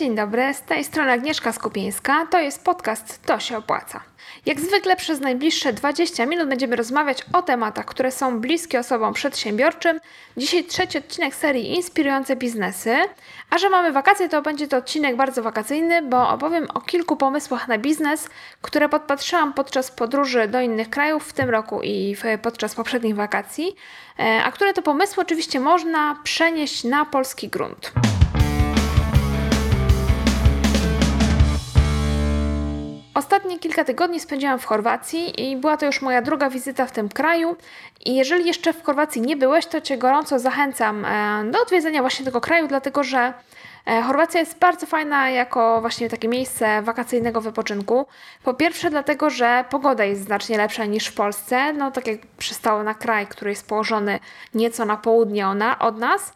dzień dobry, z tej strony Agnieszka Skupieńska, to jest podcast To się opłaca. Jak zwykle przez najbliższe 20 minut będziemy rozmawiać o tematach, które są bliskie osobom przedsiębiorczym. Dzisiaj trzeci odcinek serii Inspirujące biznesy. A że mamy wakacje, to będzie to odcinek bardzo wakacyjny, bo opowiem o kilku pomysłach na biznes, które podpatrzyłam podczas podróży do innych krajów w tym roku i podczas poprzednich wakacji, e, a które to pomysły oczywiście można przenieść na polski grunt. Ostatnie kilka tygodni spędziłam w Chorwacji i była to już moja druga wizyta w tym kraju. I jeżeli jeszcze w Chorwacji nie byłeś, to Cię gorąco zachęcam e, do odwiedzenia właśnie tego kraju, dlatego że Chorwacja jest bardzo fajna jako właśnie takie miejsce wakacyjnego wypoczynku. Po pierwsze dlatego, że pogoda jest znacznie lepsza niż w Polsce, no tak jak przystało na kraj, który jest położony nieco na południe od nas.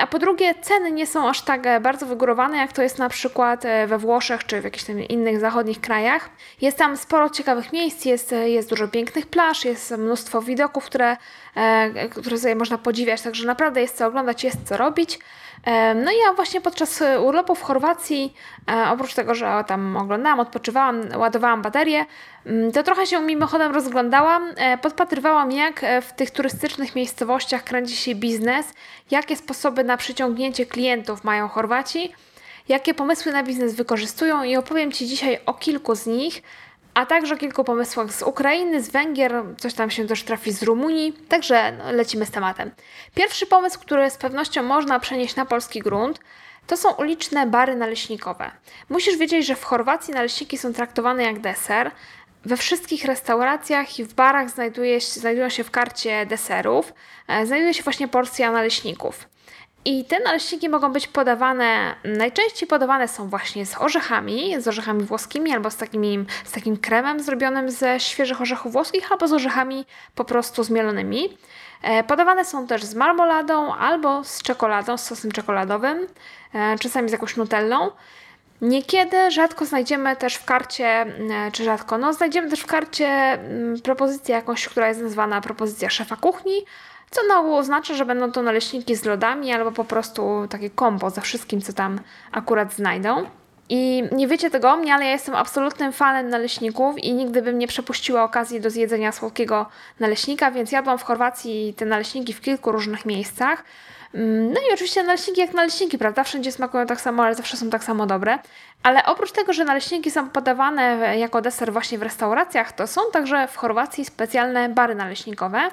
A po drugie, ceny nie są aż tak e, bardzo wygórowane, jak to jest na przykład e, we Włoszech czy w jakichś tam innych zachodnich krajach. Jest tam sporo ciekawych miejsc, jest, e, jest dużo pięknych plaż, jest mnóstwo widoków, które, które sobie można podziwiać, także naprawdę jest co oglądać, jest co robić. No ja właśnie podczas urlopu w Chorwacji, oprócz tego, że tam oglądałam, odpoczywałam, ładowałam baterię, mm, to trochę się mimochodem rozglądałam, podpatrywałam jak w tych turystycznych miejscowościach kręci się biznes, jakie sposoby na przyciągnięcie klientów mają Chorwaci, jakie pomysły na biznes wykorzystują i opowiem Ci dzisiaj o kilku z nich, a także kilku pomysłach z Ukrainy, z Węgier, coś tam się też trafi z Rumunii, także no, lecimy z tematem. Pierwszy pomysł, który z pewnością można przenieść na polski grunt, to są uliczne bary naleśnikowe. Musisz wiedzieć, że w Chorwacji naleśniki są traktowane jak deser. We wszystkich restauracjach i w barach znajduje, znajdują się w karcie deserów, e, znajduje się właśnie porcja naleśników. I te naleśniki mogą być podawane, najczęściej podawane są właśnie z orzechami, z orzechami włoskimi albo z, takim z takim kremem zrobionym ze świeżych orzechów włoskich, albo z orzechami po prostu zmielonymi. E, podawane są też z marmoladą albo z czekoladą, z sosem czekoladowym, e, czasami z jakąś nutellą. Niekiedy rzadko znajdziemy też w karcie, e, czy rzadko, no znajdziemy też w karcie mm, propozycję jakąś, która jest nazwana propozycja szefa kuchni, co na ogół oznacza, że będą to naleśniki z lodami albo po prostu takie kombo ze wszystkim, co tam akurat znajdą. I nie wiecie tego o mnie, ale ja jestem absolutnym fanem naleśników i nigdy bym nie przepuściła okazji do zjedzenia słodkiego naleśnika, więc jadłam w Chorwacji te naleśniki w kilku różnych miejscach. Mm, no i oczywiście naleśniki jak naleśniki, prawda? Wszędzie smakują tak samo, ale zawsze są tak samo dobre. Ale oprócz tego, że naleśniki są podawane jako deser właśnie w restauracjach, to są także w Chorwacji specjalne bary naleśnikowe,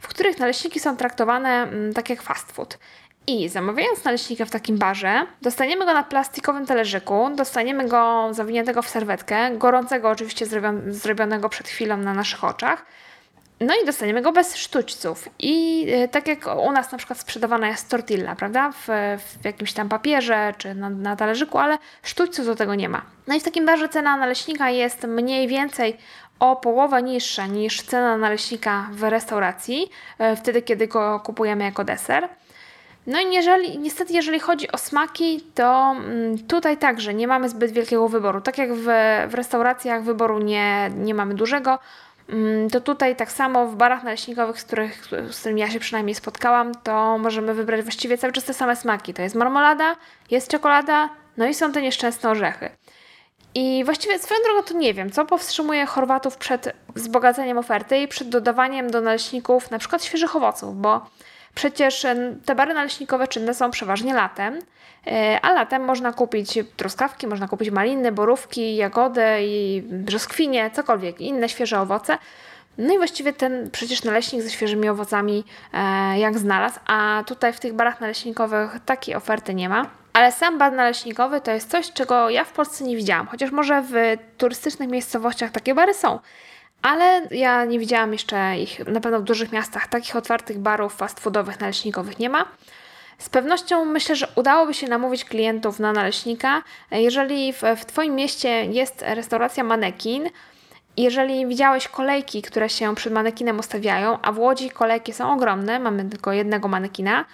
w których naleśniki są traktowane mm, tak jak fast food. I zamawiając naleśnika w takim barze, dostaniemy go na plastikowym talerzyku, dostaniemy go zawiniętego w serwetkę, gorącego oczywiście zrobionego przed chwilą na naszych oczach. No i dostaniemy go bez sztućców. I e, tak jak u nas na przykład sprzedawana jest tortilla, prawda? W, w jakimś tam papierze czy na, na talerzyku, ale sztućców do tego nie ma. No i w takim barze cena naleśnika jest mniej więcej o połowę niższa niż cena naleśnika w restauracji, e, wtedy kiedy go kupujemy jako deser. No i jeżeli, niestety, jeżeli chodzi o smaki, to mm, tutaj także nie mamy zbyt wielkiego wyboru. Tak jak w, w restauracjach wyboru nie, nie mamy dużego, mm, to tutaj tak samo w barach naleśnikowych, z, których, z którymi ja się przynajmniej spotkałam, to możemy wybrać właściwie cały czas te same smaki. To jest marmolada, jest czekolada, no i są te nieszczęsne orzechy. I właściwie swoją drogą to nie wiem, co powstrzymuje Chorwatów przed wzbogaceniem oferty i przed dodawaniem do naleśników na przykład świeżych owoców, bo Przecież te bary naleśnikowe czynne są przeważnie latem, e, a latem można kupić truskawki, można kupić maliny, borówki, jagody i brzoskwinie, cokolwiek, inne świeże owoce. No i właściwie ten przecież naleśnik ze świeżymi owocami e, jak znalazł, a tutaj w tych barach naleśnikowych takiej oferty nie ma. Ale sam bar naleśnikowy to jest coś, czego ja w Polsce nie widziałam, chociaż może w turystycznych miejscowościach takie bary są ale ja nie widziałam jeszcze ich, na pewno w dużych miastach takich otwartych barów fast foodowych, naleśnikowych nie ma. Z pewnością myślę, że udałoby się namówić klientów na naleśnika. Jeżeli w, w Twoim mieście jest restauracja manekin, jeżeli widziałeś kolejki, które się przed manekinem ustawiają, a w Łodzi kolejki są ogromne, mamy tylko jednego manekina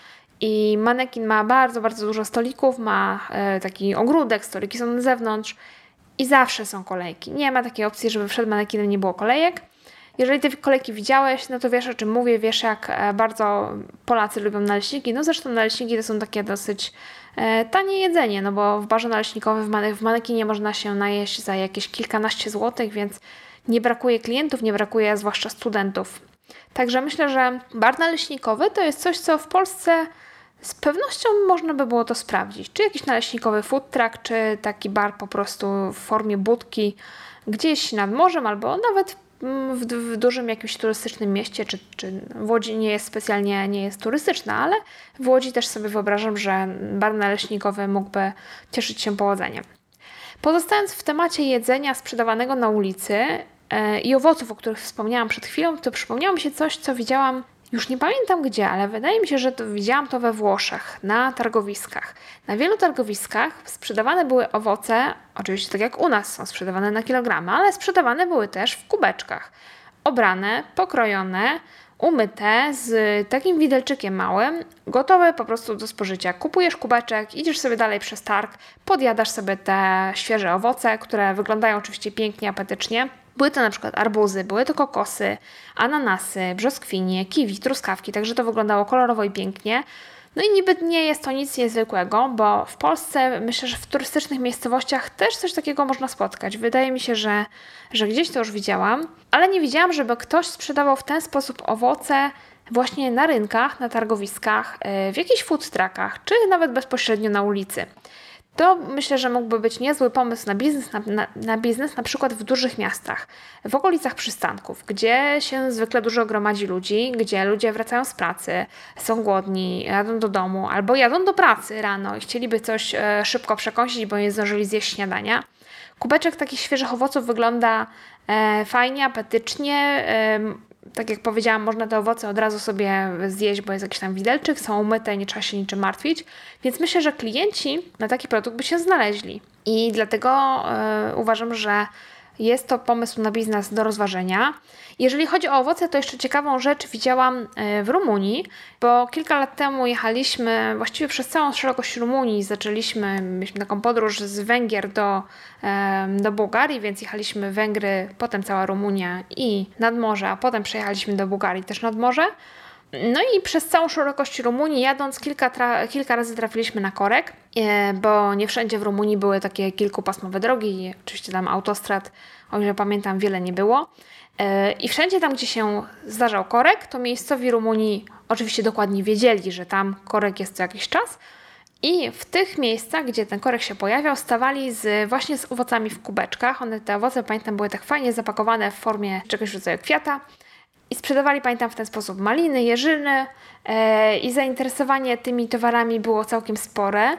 i manekin ma bardzo, bardzo dużo stolików, ma e, taki ogródek, stoliki są na zewnątrz i zawsze są kolejki. Nie ma takiej opcji, żeby przed manekinem nie było kolejek. Jeżeli te kolejki widziałeś, no to wiesz o czym mówię, wiesz jak e, bardzo Polacy lubią naleśniki. No zresztą naleśniki to są takie dosyć e, tanie jedzenie, no bo w barze naleśnikowym w, mane w manekinie można się najeść za jakieś kilkanaście złotych, więc nie brakuje klientów, nie brakuje zwłaszcza studentów. Także myślę, że bar naleśnikowy to jest coś, co w Polsce z pewnością można by było to sprawdzić. Czy jakiś naleśnikowy food truck, czy taki bar po prostu w formie budki gdzieś nad morzem, albo nawet w, w, dużym jakimś turystycznym mieście, czy, czy w Łodzi nie jest specjalnie nie jest turystyczna, ale w Łodzi też sobie wyobrażam, że bar naleśnikowy mógłby cieszyć się powodzeniem. Pozostając w temacie jedzenia sprzedawanego na ulicy yy, i owoców, o których wspomniałam przed chwilą, to przypomniało mi się coś, co widziałam już nie pamiętam gdzie, ale wydaje mi się, że to, widziałam to we Włoszech, na targowiskach. Na wielu targowiskach sprzedawane były owoce, oczywiście tak jak u nas są sprzedawane na kilogramy, ale sprzedawane były też w kubeczkach. Obrane, pokrojone, umyte z takim widelczykiem małym, gotowe po prostu do spożycia. Kupujesz kubeczek, idziesz sobie dalej przez targ, podjadasz sobie te świeże owoce, które wyglądają oczywiście pięknie, apetycznie. Były to na przykład arbuzy, były to kokosy, ananasy, brzoskwinie, kiwi, truskawki, także to wyglądało kolorowo i pięknie. No i niby nie jest to nic niezwykłego, bo w Polsce myślę, że w turystycznych miejscowościach też coś takiego można spotkać. Wydaje mi się, że, że gdzieś to już widziałam, ale nie widziałam, żeby ktoś sprzedawał w ten sposób owoce właśnie na rynkach, na targowiskach, y, w jakichś food truckach, czy nawet bezpośrednio na ulicy. To myślę, że mógłby być niezły pomysł na biznes, na, na, na, biznes na przykład w dużych miastach, w okolicach przystanków, gdzie się zwykle dużo gromadzi ludzi, gdzie ludzie wracają z pracy, są głodni, jadą do domu albo jadą do pracy rano i chcieliby coś e, szybko przekąsić, bo nie zdążyli zjeść śniadania. Kubeczek takich świeżych owoców wygląda e, fajnie, apetycznie. E, tak jak powiedziałam, można te owoce od razu sobie zjeść, bo jest jakiś tam widelczyk, są umyte, nie trzeba się niczym martwić. Więc myślę, że klienci na taki produkt by się znaleźli. I dlatego yy, uważam, że jest to pomysł na biznes do rozważenia. Jeżeli chodzi o owoce, to jeszcze ciekawą rzecz widziałam e, w Rumunii, bo kilka lat temu jechaliśmy właściwie przez całą szerokość Rumunii. Zaczęliśmy, mieliśmy taką podróż z Węgier do, do Bułgarii, więc jechaliśmy Węgry, potem cała Rumunia i nad morze, a potem przejechaliśmy do Bułgarii też nad morze. No i przez całą szerokość Rumunii jadąc kilka, kilka razy trafiliśmy na korek, e, bo nie wszędzie w Rumunii były takie kilkupasmowe drogi, oczywiście tam autostrad, o ile pamiętam, wiele nie było. E, I wszędzie tam, gdzie się zdarzał korek, to miejscowi Rumunii oczywiście dokładnie wiedzieli, że tam korek jest co jakiś czas. I w tych miejscach, gdzie ten korek się pojawiał, stawali z, właśnie z owocami w kubeczkach. One, te owoce, pamiętam, były tak fajnie zapakowane w formie czegoś rodzaju kwiata. I sprzedawali, pamiętam, w ten sposób maliny, jeżyny e, i zainteresowanie tymi towarami było całkiem spore.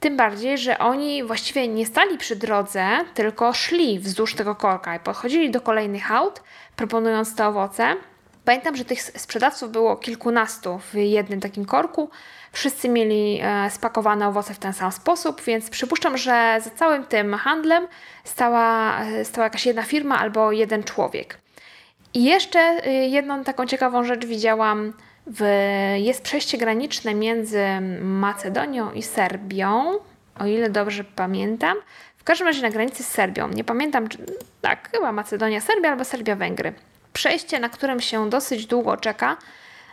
Tym bardziej, że oni właściwie nie stali przy drodze, tylko szli wzdłuż tego korka i podchodzili do kolejnych aut, proponując te owoce. Pamiętam, że tych sprzedawców było kilkunastu w jednym takim korku. Wszyscy mieli e, spakowane owoce w ten sam sposób, więc przypuszczam, że za całym tym handlem stała, e, stała jakaś jedna firma albo jeden człowiek. I jeszcze y, jedną taką ciekawą rzecz widziałam. W, jest przejście graniczne między Macedonią i Serbią, o ile dobrze pamiętam. W każdym razie na granicy z Serbią. Nie pamiętam, czy tak, chyba Macedonia, Serbia albo Serbia, Węgry. Przejście, na którym się dosyć długo czeka,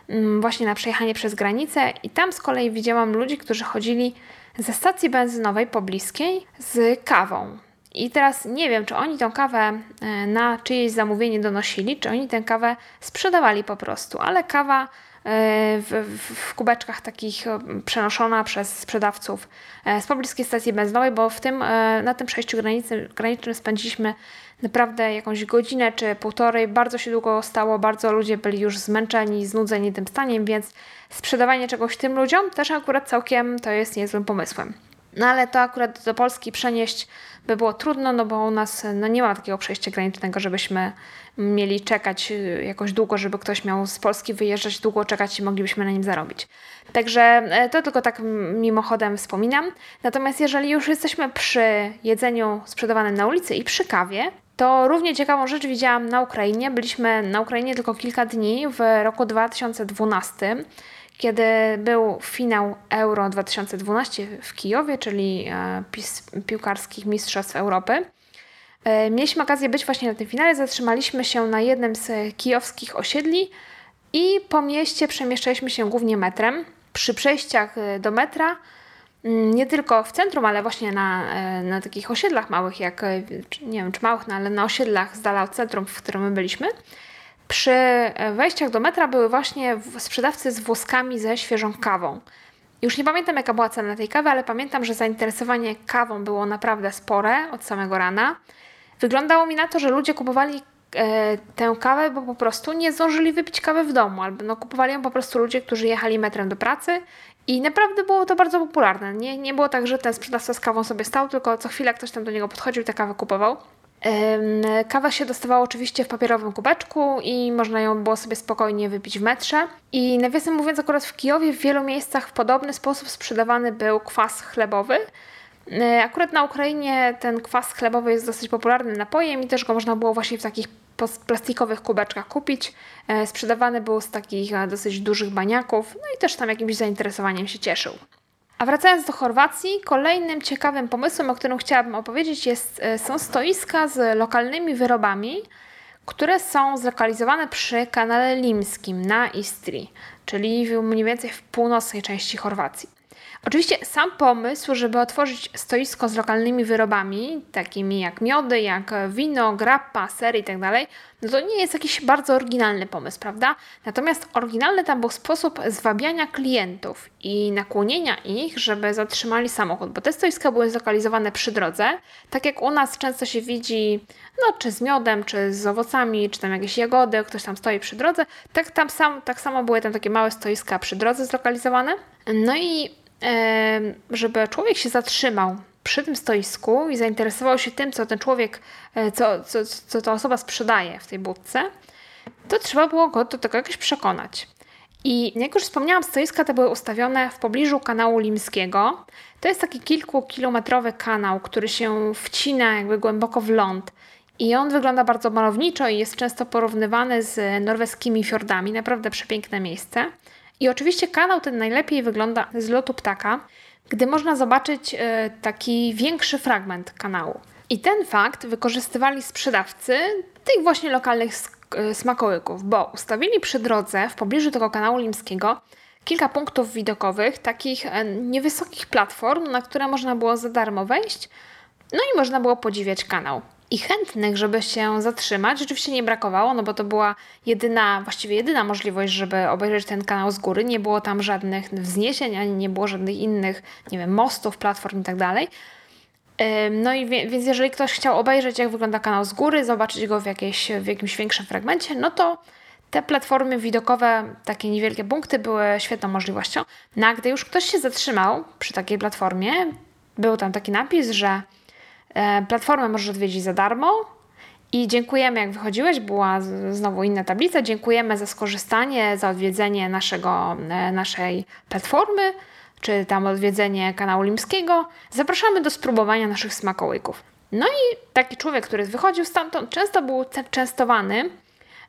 mm, właśnie na przejechanie przez granicę, i tam z kolei widziałam ludzi, którzy chodzili ze stacji benzynowej pobliskiej z kawą. I teraz nie wiem, czy oni tą kawę e, na czyjeś zamówienie donosili, czy oni tę kawę sprzedawali po prostu, ale kawa e, w, w, kubeczkach takich e, przenoszona przez sprzedawców z pobliskiej stacji benzynowej, bo w tym, na tym przejściu granicy, granicznym spędziliśmy naprawdę jakąś godzinę czy półtorej. Bardzo się długo stało, bardzo ludzie byli już zmęczeni, znudzeni tym staniem, więc sprzedawanie czegoś tym ludziom też akurat całkiem to jest niezłym pomysłem. No ale to akurat do Polski przenieść by było trudno, no bo u nas no, nie ma takiego przejścia granicznego, żebyśmy mieli czekać y, jakoś długo, żeby ktoś miał z Polski wyjeżdżać, długo czekać i moglibyśmy na nim zarobić. Także e, to tylko tak mimochodem wspominam. Natomiast jeżeli już jesteśmy przy jedzeniu sprzedawanym na ulicy i przy kawie, to równie ciekawą rzecz widziałam na Ukrainie. Byliśmy na Ukrainie tylko kilka dni w roku 2012 kiedy był finał Euro 2012 w Kijowie, czyli e, piłkarskich Mistrzostw Europy. E, mieliśmy okazję być właśnie na tym finale, zatrzymaliśmy się na jednym z kijowskich osiedli i po mieście przemieszczaliśmy się głównie metrem. Przy przejściach e, do metra mm, nie tylko w centrum, ale właśnie na, na takich osiedlach małych, jak nie wiem czy małych, no, ale na osiedlach z dala od centrum, w którym my byliśmy. Przy wejściach do metra były właśnie sprzedawcy z włoskami ze świeżą kawą. Już nie pamiętam, jaka była cena tej kawy, ale pamiętam, że zainteresowanie kawą było naprawdę spore od samego rana. Wyglądało mi na to, że ludzie kupowali e, tę kawę, bo po prostu nie zdążyli wypić kawy w domu, albo no, kupowali ją po prostu ludzie, którzy jechali metrem do pracy i naprawdę było to bardzo popularne. Nie, nie było tak, że ten sprzedawca z kawą sobie stał, tylko co chwilę ktoś tam do niego podchodził i tę kawę kupował. Kawa się dostawało oczywiście w papierowym kubeczku i można ją było sobie spokojnie wypić w metrze. I nawiasem mówiąc, akurat w Kijowie w wielu miejscach w podobny sposób sprzedawany był kwas chlebowy. E, akurat na Ukrainie ten kwas chlebowy jest dosyć popularnym napojem i też go można było właśnie w takich plastikowych kubeczkach kupić. E, sprzedawany był z takich e, dosyć dużych baniaków, no i też tam jakimś zainteresowaniem się cieszył. A wracając do Chorwacji, kolejnym ciekawym pomysłem, o którym chciałabym opowiedzieć, jest, e, są stoiska z lokalnymi wyrobami, które są zlokalizowane przy kanale Limskim na Istrii, czyli mniej więcej w północnej części Chorwacji. Oczywiście sam pomysł, żeby otworzyć stoisko z lokalnymi wyrobami, takimi jak miody, jak wino, grappa, ser i tak dalej, no to nie jest jakiś bardzo oryginalny pomysł, prawda? Natomiast oryginalny tam był sposób zwabiania klientów i nakłonienia ich, żeby zatrzymali samochód, bo te stoiska były zlokalizowane przy drodze, tak jak u nas często się widzi, no czy z miodem, czy z owocami, czy tam jakieś jagody, ktoś tam stoi przy drodze, tak, tam sam, tak samo były tam takie małe stoiska przy drodze zlokalizowane. No i żeby człowiek się zatrzymał przy tym stoisku i zainteresował się tym, co ten człowiek, e, co, co, co ta osoba sprzedaje w tej budce, to trzeba było go do tego jakoś przekonać. I jak już wspomniałam, stoiska te były ustawione w pobliżu kanału Limskiego. To jest taki kilkukilometrowy kanał, który się wcina jakby głęboko w ląd. I on wygląda bardzo malowniczo i jest często porównywany z norweskimi fiordami. Naprawdę przepiękne miejsce. I oczywiście kanał ten najlepiej wygląda z lotu ptaka, gdy można zobaczyć e, taki większy fragment kanału. I ten fakt wykorzystywali sprzedawcy tych właśnie lokalnych e, smakołyków, bo ustawili przy drodze w pobliżu tego kanału limskiego kilka punktów widokowych, takich e, niewysokich platform, na które można było za darmo wejść, no i można było podziwiać kanał i chętnych, żeby się zatrzymać, oczywiście nie brakowało, no bo to była jedyna, właściwie jedyna możliwość, żeby obejrzeć ten kanał z góry. Nie było tam żadnych wzniesień, ani nie było żadnych innych, nie wiem, mostów, platform i tak dalej. No i więc jeżeli ktoś chciał obejrzeć, jak wygląda kanał z góry, zobaczyć go w, jakieś, w jakimś większym fragmencie, no to te platformy widokowe, takie niewielkie punkty, były świetną możliwością. No a gdy już ktoś się zatrzymał przy takiej platformie, był tam taki napis, że platformę możesz odwiedzić za darmo. I dziękujemy, jak wychodziłeś, była znowu inna tablica. Dziękujemy za skorzystanie, za odwiedzenie naszego, e, naszej platformy, czy tam odwiedzenie kanału Limskiego. Zapraszamy do spróbowania naszych smakołyków. No i taki człowiek, który wychodził stamtąd, często był częstowany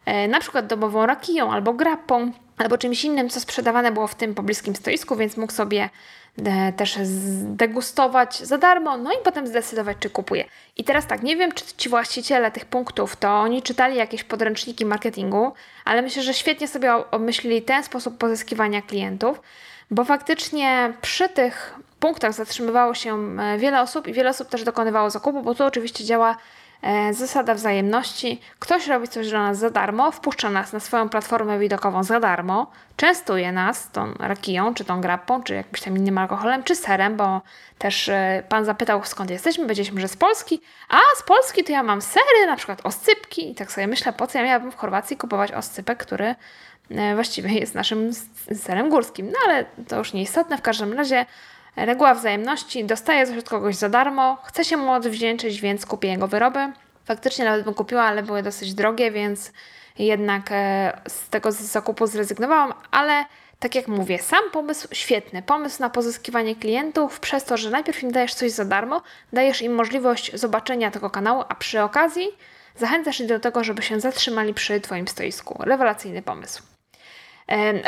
e, na przykład domową rakiją albo grappą, albo czymś innym, co sprzedawane było w tym pobliskim stoisku, więc mógł sobie E, też zdegustować za darmo, no i potem zdecydować, czy kupuje. I teraz tak, nie wiem, czy ci właściciele tych punktów to oni czytali jakieś podręczniki marketingu, ale myślę, że świetnie sobie obmyślili ten sposób pozyskiwania klientów, bo faktycznie przy tych punktach zatrzymywało się e, wiele osób i wiele osób też dokonywało zakupu, bo tu oczywiście działa zasada wzajemności. Ktoś robi coś dla nas za darmo, wpuszcza nas na swoją platformę widokową za darmo, częstuje nas tą rakiją, czy tą grappą, czy jakimś tam innym alkoholem, czy serem, bo też e, pan zapytał skąd jesteśmy, powiedzieliśmy, że z Polski, a z Polski to ja mam sery, na przykład oscypki i tak sobie myślę, po co ja miałabym w Chorwacji kupować oscypek, który e, właściwie jest naszym serem górskim. No ale to już nieistotne, w każdym razie Reguła wzajemności, dostaje coś od kogoś za darmo, chce się mu odwdzięczyć, więc kupię jego wyroby. Faktycznie nawet bym kupiła, ale były dosyć drogie, więc jednak e, z tego zakupu zrezygnowałam, ale tak jak mówię, sam pomysł świetny. Pomysł na pozyskiwanie klientów przez to, że najpierw im dajesz coś za darmo, dajesz im możliwość zobaczenia tego kanału, a przy okazji zachęcasz ich do tego, żeby się zatrzymali przy Twoim stoisku. Rewelacyjny pomysł.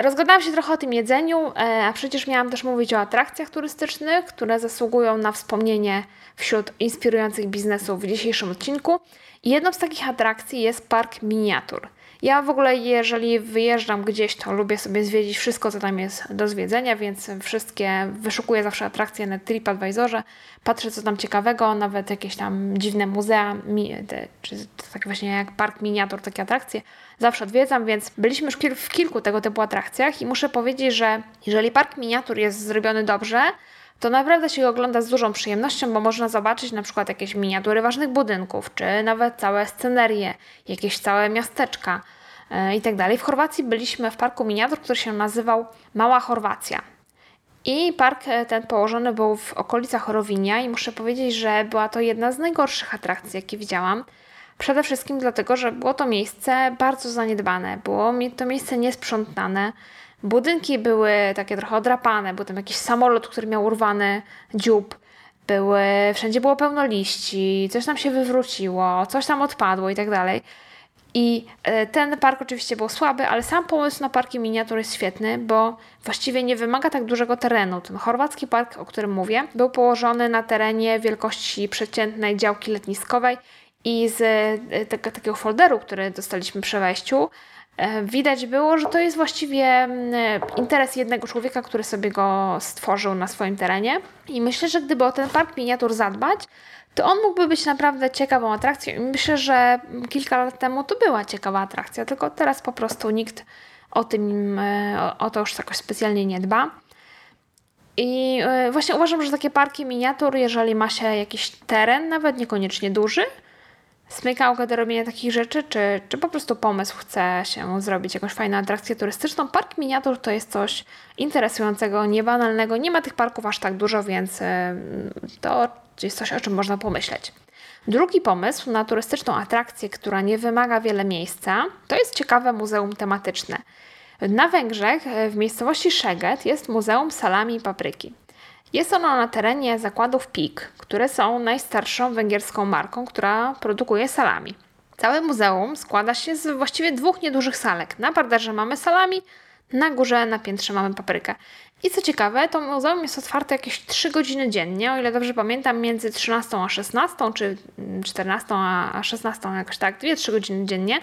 Rozgadałam się trochę o tym jedzeniu, e, a przecież miałam też mówić o atrakcjach turystycznych, które zasługują na wspomnienie wśród inspirujących biznesów w dzisiejszym odcinku. Jedną z takich atrakcji jest park miniatur. Ja w ogóle, jeżeli wyjeżdżam gdzieś, to lubię sobie zwiedzić wszystko, co tam jest do zwiedzenia, więc wszystkie wyszukuję zawsze atrakcje na TripAdvisorze, patrzę, co tam ciekawego, nawet jakieś tam dziwne muzea, czy tak właśnie jak park miniatur, takie atrakcje, zawsze odwiedzam, więc byliśmy już w kilku tego typu atrakcjach i muszę powiedzieć, że jeżeli park miniatur jest zrobiony dobrze, to naprawdę się ogląda z dużą przyjemnością, bo można zobaczyć na przykład jakieś miniatury ważnych budynków, czy nawet całe scenerie, jakieś całe miasteczka i tak dalej. W Chorwacji byliśmy w parku miniatur, który się nazywał Mała Chorwacja. I park e, ten położony był w okolicach Rowinia i muszę powiedzieć, że była to jedna z najgorszych atrakcji, jakie widziałam. Przede wszystkim dlatego, że było to miejsce bardzo zaniedbane, było to miejsce niesprzątane. Budynki były takie trochę odrapane, był tam jakiś samolot, który miał urwany dziób. Były, wszędzie było pełno liści, coś tam się wywróciło, coś tam odpadło i tak dalej. I e, ten park oczywiście był słaby, ale sam pomysł na parki miniatur jest świetny, bo właściwie nie wymaga tak dużego terenu. Ten chorwacki park, o którym mówię, był położony na terenie wielkości przeciętnej działki letniskowej i z e, tego, takiego folderu, który dostaliśmy przy wejściu, e, widać było, że to jest właściwie interes jednego człowieka, który sobie go stworzył na swoim terenie. I myślę, że gdyby o ten park miniatur zadbać, to on mógłby być naprawdę ciekawą atrakcją. Myślę, że kilka lat temu to była ciekawa atrakcja, tylko teraz po prostu nikt o tym, e, o to już jakoś specjalnie nie dba. I właśnie uważam, że takie parki miniatur, jeżeli ma się jakiś teren, nawet niekoniecznie duży, smykałkę do robienia takich rzeczy, czy, czy po prostu pomysł chce się zrobić jakąś fajną atrakcję turystyczną. Park miniatur to jest coś interesującego, niebanalnego. Nie ma tych parków aż tak dużo, więc to jest coś, o czym można pomyśleć. Drugi pomysł na turystyczną atrakcję, która nie wymaga wiele miejsca, to jest ciekawe muzeum tematyczne. Na Węgrzech, w miejscowości Szeged, jest Muzeum Salami i Papryki. Jest ono na terenie zakładów PIK, które są najstarszą węgierską marką, która produkuje salami. Całe muzeum składa się z właściwie dwóch niedużych salek. Na parterze mamy salami, na górze na piętrze mamy paprykę. I co ciekawe, to muzeum jest otwarte jakieś 3 godziny dziennie, o ile dobrze pamiętam, między 13 a 16, czy 14 a 16, jakoś tak, 2-3 godziny dziennie.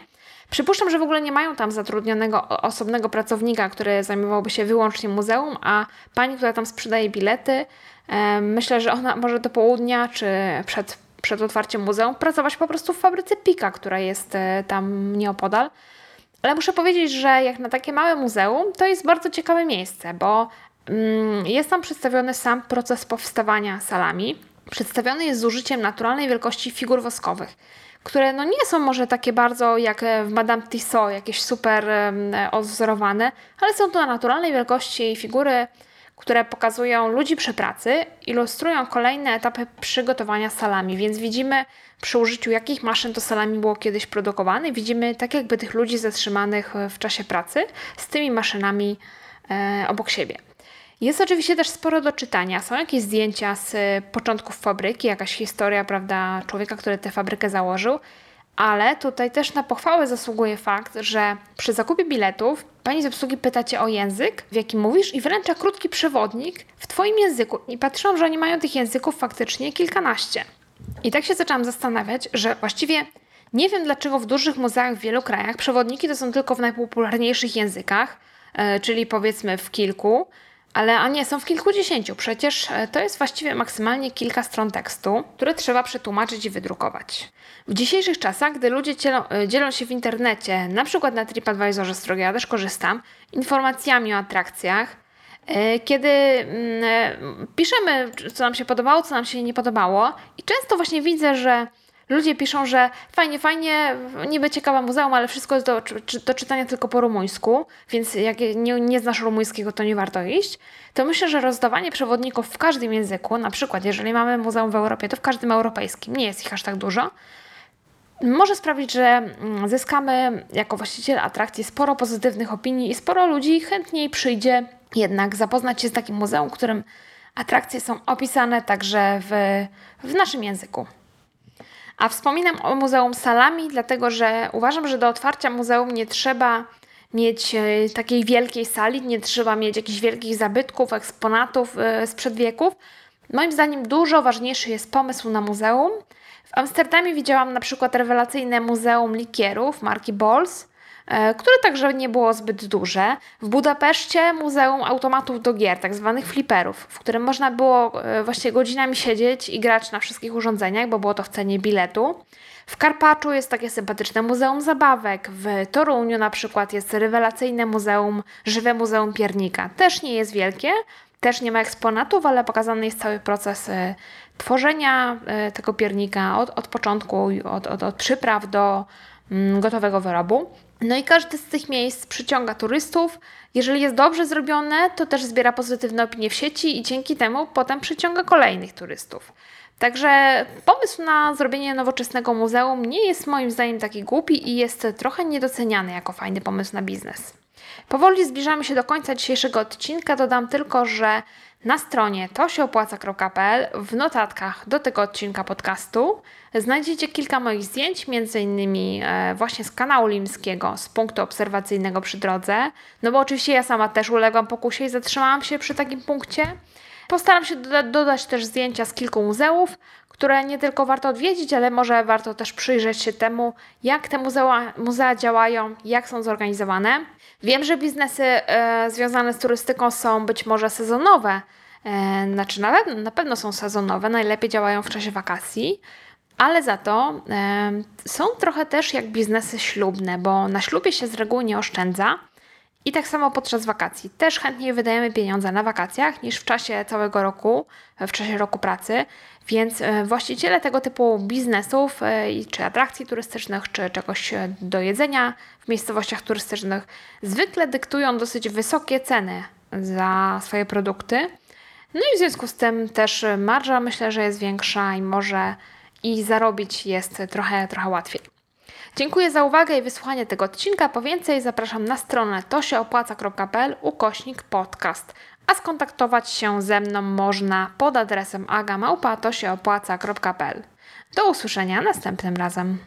Przypuszczam, że w ogóle nie mają tam zatrudnionego osobnego pracownika, który zajmowałby się wyłącznie muzeum, a pani, która tam sprzedaje bilety, myślę, że ona może do południa czy przed, przed otwarciem muzeum pracować po prostu w fabryce Pika, która jest e, tam nieopodal. Ale muszę powiedzieć, że jak na takie małe muzeum, to jest bardzo ciekawe miejsce, bo mm, jest tam przedstawiony sam proces powstawania salami. Przedstawiony jest z użyciem naturalnej wielkości figur woskowych które no nie są może takie bardzo jak e, w Madame Tissot, jakieś super odwzorowane, ale są to na naturalnej wielkości figury, które pokazują ludzi przy pracy, ilustrują kolejne etapy przygotowania salami, więc widzimy przy użyciu jakich maszyn to salami było kiedyś produkowane, widzimy tak jakby tych ludzi zatrzymanych w czasie pracy z tymi maszynami e, obok siebie. Jest oczywiście też sporo do czytania. Są jakieś zdjęcia z początków fabryki, jakaś historia, prawda, człowieka, który tę fabrykę założył. Ale tutaj też na pochwałę zasługuje fakt, że przy zakupie biletów pani z obsługi pyta cię o język, w jakim mówisz i wręcza krótki przewodnik w twoim języku. I patrzyłam, że oni mają tych języków faktycznie kilkanaście. I tak się zaczęłam zastanawiać, że właściwie nie wiem dlaczego w dużych muzeach w wielu krajach przewodniki to są tylko w najpopularniejszych językach, yy, czyli powiedzmy w kilku, ale a nie, są w kilkudziesięciu. Przecież e, to jest właściwie maksymalnie kilka stron tekstu, które trzeba przetłumaczyć i wydrukować. W dzisiejszych czasach, gdy ludzie dzielą, e, dzielą się w internecie, na przykład na TripAdvisorze, z którego ja też korzystam, informacjami o atrakcjach, e, kiedy mm, piszemy, co nam się podobało, co nam się nie podobało, i często właśnie widzę, że Ludzie piszą, że fajnie, fajnie, niby ciekawa muzeum, ale wszystko jest do, do czytania tylko po rumuńsku, więc jak nie, nie znasz rumuńskiego, to nie warto iść. To myślę, że rozdawanie przewodników w każdym języku, na przykład jeżeli mamy muzeum w Europie, to w każdym europejskim, nie jest ich aż tak dużo, może sprawić, że mm, zyskamy jako właściciel atrakcji sporo pozytywnych opinii i sporo ludzi chętniej przyjdzie jednak zapoznać się z takim muzeum, w którym atrakcje są opisane także w, w naszym języku. A wspominam o Muzeum Salami, dlatego że uważam, że do otwarcia muzeum nie trzeba mieć e, takiej wielkiej sali, nie trzeba mieć jakichś wielkich zabytków, eksponatów e, sprzed wieków. Moim zdaniem dużo ważniejszy jest pomysł na muzeum. W Amsterdamie widziałam na przykład rewelacyjne muzeum likierów marki Bols, które także nie było zbyt duże. W Budapeszcie Muzeum Automatów do Gier, tak zwanych fliperów, w którym można było e, właściwie godzinami siedzieć i grać na wszystkich urządzeniach, bo było to w cenie biletu. W Karpaczu jest takie sympatyczne Muzeum Zabawek, w Toruniu na przykład jest rewelacyjne muzeum, żywe Muzeum Piernika. Też nie jest wielkie, też nie ma eksponatów, ale pokazany jest cały proces e, tworzenia e, tego piernika od, od początku, od, od, od przypraw do mm, gotowego wyrobu. No i każdy z tych miejsc przyciąga turystów. Jeżeli jest dobrze zrobione, to też zbiera pozytywne opinie w sieci i dzięki temu potem przyciąga kolejnych turystów. Także pomysł na zrobienie nowoczesnego muzeum nie jest moim zdaniem taki głupi i jest trochę niedoceniany jako fajny pomysł na biznes. Powoli zbliżamy się do końca dzisiejszego odcinka. Dodam tylko, że na stronie tosieopłaca.pl w notatkach do tego odcinka podcastu znajdziecie kilka moich zdjęć, innymi e, właśnie z kanału limskiego, z punktu obserwacyjnego przy drodze. No bo oczywiście ja sama też uległam pokusie i zatrzymałam się przy takim punkcie. Postaram się doda dodać też zdjęcia z kilku muzeów, które nie tylko warto odwiedzić, ale może warto też przyjrzeć się temu, jak te muzea, muzea działają, jak są zorganizowane. Wiem, że biznesy e, związane z turystyką są być może sezonowe, e, znaczy na, na pewno są sezonowe, najlepiej działają w czasie wakacji, ale za to e, są trochę też jak biznesy ślubne, bo na ślubie się z reguły nie oszczędza. I tak samo podczas wakacji. Też chętniej wydajemy pieniądze na wakacjach niż w czasie całego roku, w czasie roku pracy. Więc e, właściciele tego typu biznesów, e, czy atrakcji turystycznych, czy czegoś e, do jedzenia w miejscowościach turystycznych, zwykle dyktują dosyć wysokie ceny za swoje produkty. No i w związku z tym też marża myślę, że jest większa i może i zarobić jest trochę, trochę łatwiej. Dziękuję za uwagę i wysłuchanie tego odcinka. Po więcej zapraszam na stronę tosieopłaca.pl ukośnik podcast, a skontaktować się ze mną można pod adresem agamałpa.tosieopłaca.pl. Do usłyszenia następnym razem.